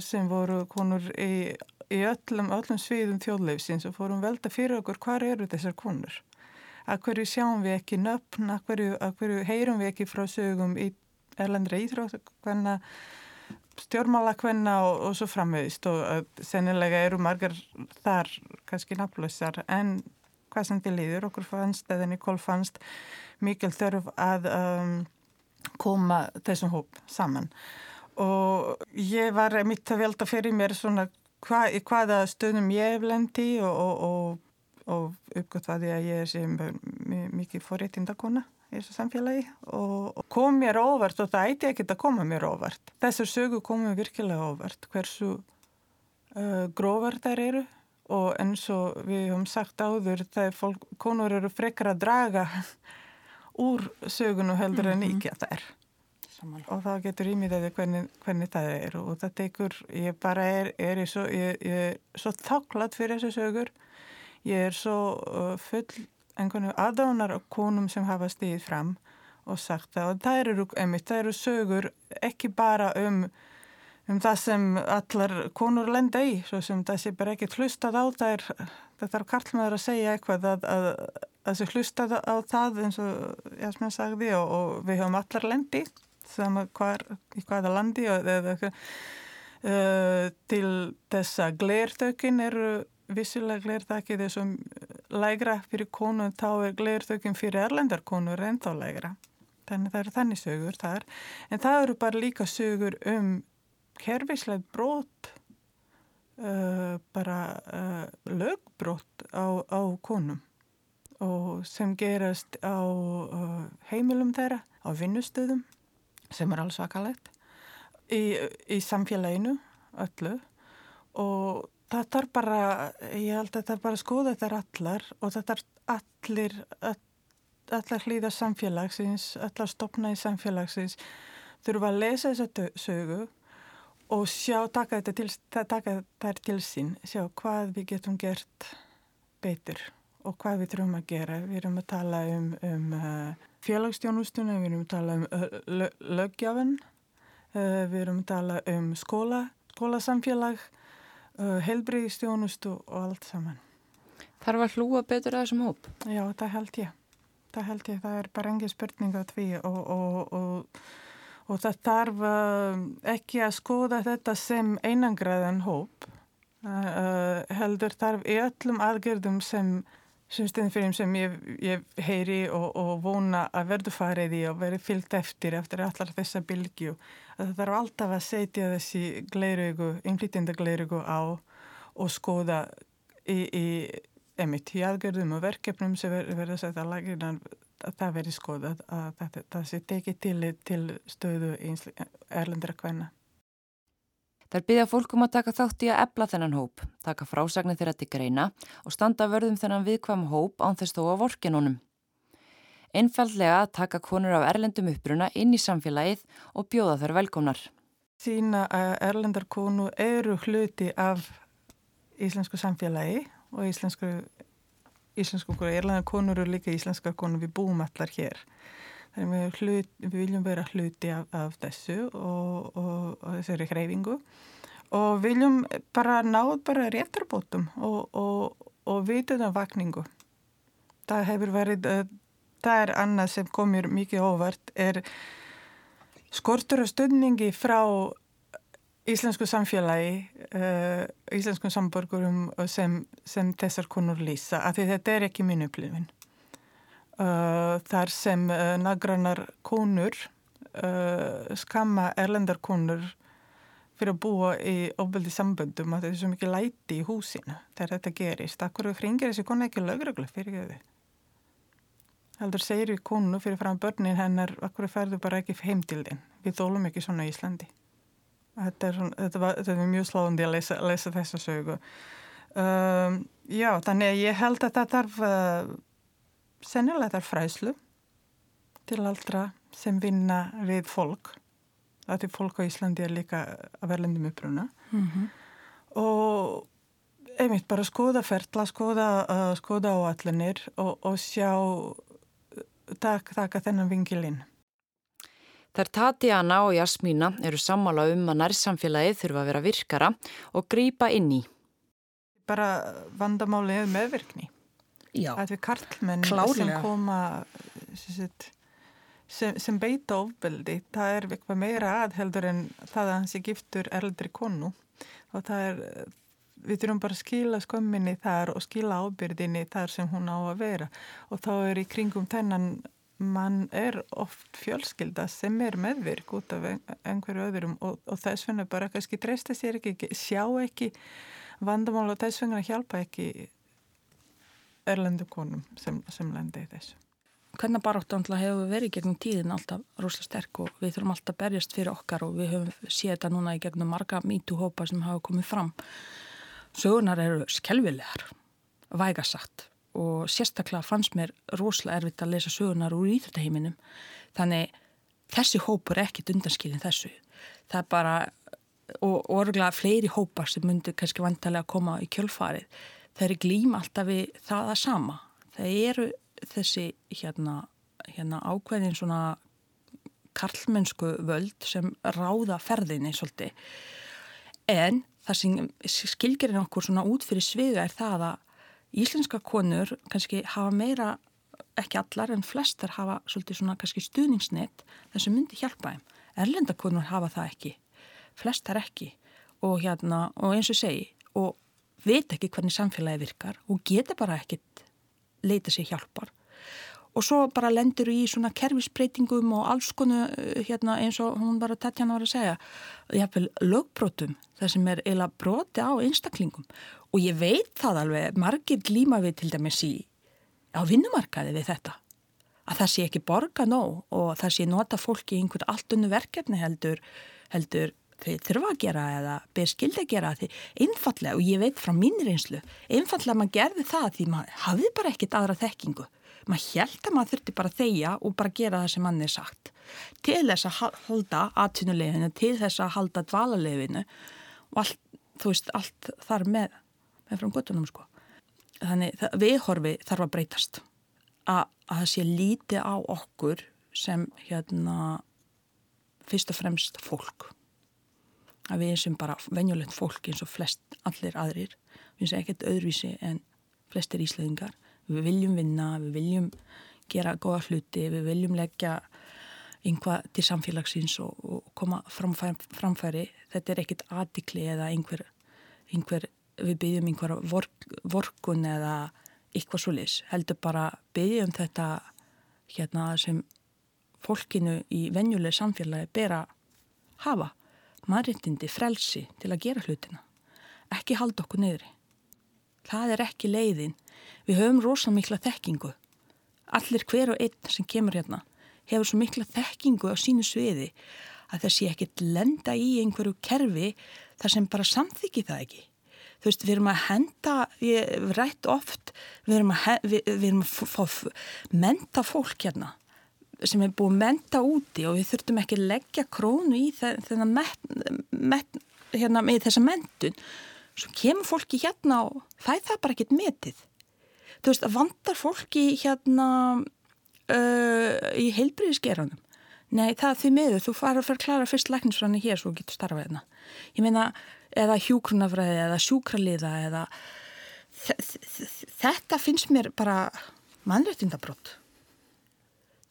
sem voru konur í, í öllum, öllum sviðum þjóðleifsins og fórum velta fyrir okkur hvað eru þessar konur. Að hverju sjáum við ekki nöfn, að hverju, að hverju heyrum við ekki frá sögum í erlendra íþrótt, hvernig stjórnmálakvenna og, og svo framvegist og sennilega eru margar þar kannski nafnlausar. En hvað sem til líður okkur fannst eða Nikól fannst mikil þörf að um, koma þessum hóp saman. Og ég var mitt að velta fyrir mér svona hva, í hvaða stöðum ég hef lendi og, og, og, uppgötvaði að ég er sem mikið forréttindakona í þessu samfélagi og kom mér óvart og það ætti ekki að koma mér óvart. Þessar sögu komum virkilega óvart hversu uh, grófar þær eru og eins og við höfum sagt áður þegar fólk, konur eru frekar að draga úr sögunu heldur en mhm. ekki að það er. Saman. Og þá getur ímyndaði hvernig, hvernig það er og það tekur, ég bara er, er svo, ég, ég er svo þakklátt fyrir þessu sögur. Ég er svo uh, full einhvern aðdánar konum sem hafa stíðið fram og sagt það. Og það eru, einmitt, það eru sögur ekki bara um, um það sem allar konur lenda í svo sem það sé bara ekki hlustað á það er, þetta er karlmaður að segja eitthvað að, að, að sé hlustað á það eins og Jasmín sagði og, og við höfum allar lendi sama hvar, í hvaða landi og eða, uh, til þess að glertökin eru vissilega glerþakið er svo lægra fyrir konu þá er glerþökinn fyrir erlendarkonur ennþá lægra. Þannig það eru þannig sögur þar. En það eru bara líka sögur um kervislega brot, uh, bara uh, lögbrot á, á konum og sem gerast á uh, heimilum þeirra, á vinnustöðum sem er alls vakalegt í, í samfélaginu öllu og það þarf bara, ég held að það þarf bara að skoða þetta allar og það þarf allir, allar hlýða samfélagsins, allar stopna í samfélagsins, þurfa að lesa þessa sögu og sjá, taka þetta til, taka þær til sín, sjá hvað við getum gert betur og hvað við þurfum að gera. Við erum að tala um, um uh, félagsstjónustunum, við erum að tala um uh, löggjafin, uh, við erum að tala um skóla, skólasamfélag, uh, helbriðistjónustu og allt saman. Þarf að hlúa betur að þessum hóp? Já, það held ég. Það held ég, það er bara engi spurning á því og, og, og, og það þarf uh, ekki að skoða þetta sem einangraðan hóp. Uh, heldur þarf í öllum aðgerðum sem sem, sem ég, ég heyri og, og vona að verðu farið í og verið fyllt eftir eftir allar þessa bylgju að það þarf alltaf að setja þessi gleirögu, innflýtjenda gleirögu á og skoða í, í emitt í aðgjörðum og verkefnum sem verður að setja laginan að það verður skoðað að það, það sé tekið til, til stöðu erlendra kvenna. Þær byggja fólkum að taka þátt í að ebla þennan hóp, taka frásagnir þeirra til greina og standa vörðum þennan viðkvam hóp án þess þó að vorkinunum. Einfallega að taka konur af erlendum uppruna inn í samfélagið og bjóða þær velkomnar. Sína að erlendar konu eru hluti af íslensku samfélagi og íslensku, íslensku konur eru líka íslenskar konur við búum allar hér. Við, hlut, við viljum vera hluti af, af þessu og, og, og þessari hreyfingu og viljum bara náð bara réttarbótum og, og vituðanvakningu. Það hefur verið, eh, það er annað sem komir mikið óvart, er skortur og stöndningi frá íslensku samfélagi, uh, íslenskum samborgurum sem, sem þessar konur lýsa, af því þetta er ekki minn upplifin. Uh, þar sem uh, nagrannar konur uh, skamma erlendar konur fyrir að búa í ofbeldi samböndum að það er svo mikið læti í húsinu þegar þetta gerist. Akkur hringir þessi konu ekki lögreglu fyrir þau? Heldur segir við konu fyrir fram börnin hennar, akkur ferðu bara ekki heim til þinn. Við þólum ekki svona í Íslandi. Þetta er, svona, þetta var, þetta er mjög sláðandi að lesa, lesa þessa sögu. Um, já, þannig að ég held að þetta þarf, uh, sennilega þarf fræslu til allra sem vinna við fólk að því fólk á Íslandi er líka að verðlendum uppruna mm -hmm. og einmitt bara skoða ferla, skoða, uh, skoða áallinir og, og sjá taka þennan vingilinn. Þar Tatjana og Jasmína eru sammála um að nærsamfélagið þurfa að vera virkara og grýpa inn í. Bara vandamálið meðvirkni. Já, Að við karlmenn sem koma sem, sem beita ofbeldi, það er eitthvað meira aðheldur en það að hans er giftur eldri konu og það er, við þurfum bara að skila skömminni þar og skila ábyrðinni þar sem hún á að vera og þá er í kringum þennan mann er oft fjölskylda sem er meðvirk út af einhverju öðrum og, og þess vegna bara kannski treysta sér ekki, sjá ekki vandamál og þess vegna hjálpa ekki erlendu konum sem, sem lendi í þessu. hvernig baráttu alltaf hefur verið gegnum tíðin alltaf rosalega sterk og við þurfum alltaf berjast fyrir okkar og við höfum séð þetta núna í gegnum marga mítúhópa sem hafa komið fram. Sögunar eru skelvilegar, vægasagt og sérstaklega fannst mér rosalega erfitt að lesa sögunar úr íþjóttaheiminum þannig þessi hópur er ekkit undanskilin þessu. Það er bara, og orðlega fleiri hópar sem myndu kannski vantarlega að koma í kjölfarið, þeir eru glýma alltaf við það að sama. Það eru þessi hérna, hérna ákveðin svona karlmennsku völd sem ráða ferðinni svolítið. En það sem skilgerinn okkur svona út fyrir sviða er það að íslenska konur kannski hafa meira, ekki allar en flestar hafa svolítið svona kannski stuðningsnett þess að myndi hjálpa þeim. Erlendakonur hafa það ekki, flestar ekki. Og hérna og eins og segi og veit ekki hvernig samfélagi virkar og geta bara ekkit leita sér hjálpar og svo bara lendur í svona kerfisbreytingum og alls konu hérna, eins og hún var að Tatjana var að segja jáfnveil lögbrótum það sem er eila broti á einstaklingum. Og ég veit það alveg margir glíma við til dæmis í á vinnumarkaði við þetta að það sé ekki borga nóg og það sé nota fólki í einhvern allt unnu verkefni heldur, heldur þau þurfa að gera eða ber skildi að gera því einfallega og ég veit frá mínir einslu einfallega maður gerði það því maður hafði bara ekkit aðra þekkingu maður held að maður þurfti bara að þegja og bara gera það sem mann er sagt. Til þess að halda atvinnuleginu til þess að halda dvalarleginu og allt, þú veist, allt þar með, með frá göttunum sko. Þannig viðhorfi þarf að breytast. Að, að það sé lítið á okkur sem hérna fyrst og fremst fólk. Að við sem bara venjulegt fólk eins og flest allir aðrir. Við sem ekkert öðruvísi en flestir íslengar við viljum vinna, við viljum gera góða hluti, við viljum leggja einhvað til samfélagsins og, og koma framfæri, framfæri. Þetta er ekkit aðdikli eða einhver, einhver við byggjum einhver vork, vorkun eða eitthvað svolis, heldur bara byggjum þetta hérna sem fólkinu í venjuleg samfélagi ber að hafa. Maðurindindi, frelsi til að gera hlutina. Ekki halda okkur neyðri það er ekki leiðin við höfum rosalega mikla þekkingu. Allir hver og einn sem kemur hérna hefur svo mikla þekkingu á sínu sviði að það sé ekkit lenda í einhverju kerfi þar sem bara samþykji það ekki. Þú veist, við erum að henda við rætt oft við erum að, við, við erum að fá menta fólk hérna sem er búið að menta úti og við þurftum ekki að leggja krónu í með þessa mentun svo kemur fólki hérna og það er bara ekkit metið þú veist, vandar fólki hérna uh, í heilbriðisgeranum nei, það er því meður, þú fara að fara að klara fyrst læknisfræðinu hér svo getur starfað hérna. Ég meina, eða hjúkrunafræði eða sjúkraliða eða þetta finnst mér bara mannréttindabrótt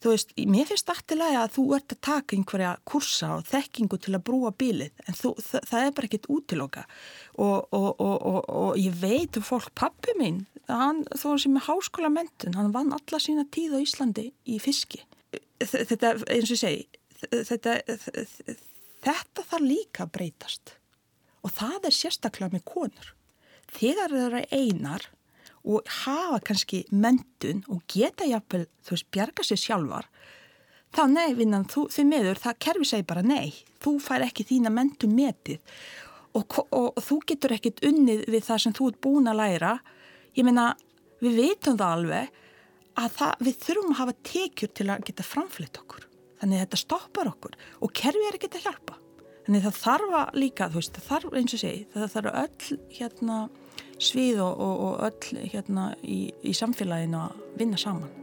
þú veist, mér finnst aftilega að þú ert að taka einhverja kursa og þekkingu til að brúa bílið en þú, það, það er bara ekkit útiloka og, og, og, og ég veit um fólk, pappi minn hann, þó sem er háskóla mentun hann vann alla sína tíð á Íslandi í fiski þetta, eins og ég segi þetta, þetta þarf líka að breytast og það er sérstaklega með konur. Þegar þeir eru einar og hafa kannski mentun og geta jafnvel, þú veist, bjarga sér sjálfar, þá nei, vinnan, þú, því miður, það kerfi segi bara nei, þú fær ekki þína mentun metið og, og, og þú getur ekkit unnið við það sem þú ert búin að læra. Ég meina, við veitum það alveg að það, við þurfum að hafa tekjur til að geta framflitt okkur. Þannig að þetta stoppar okkur og kerfi er ekki að hjálpa. Þannig það þarf að líka, veist, það þarf eins og segi, það þarf öll hérna svið og, og öll hérna í, í samfélaginu að vinna saman.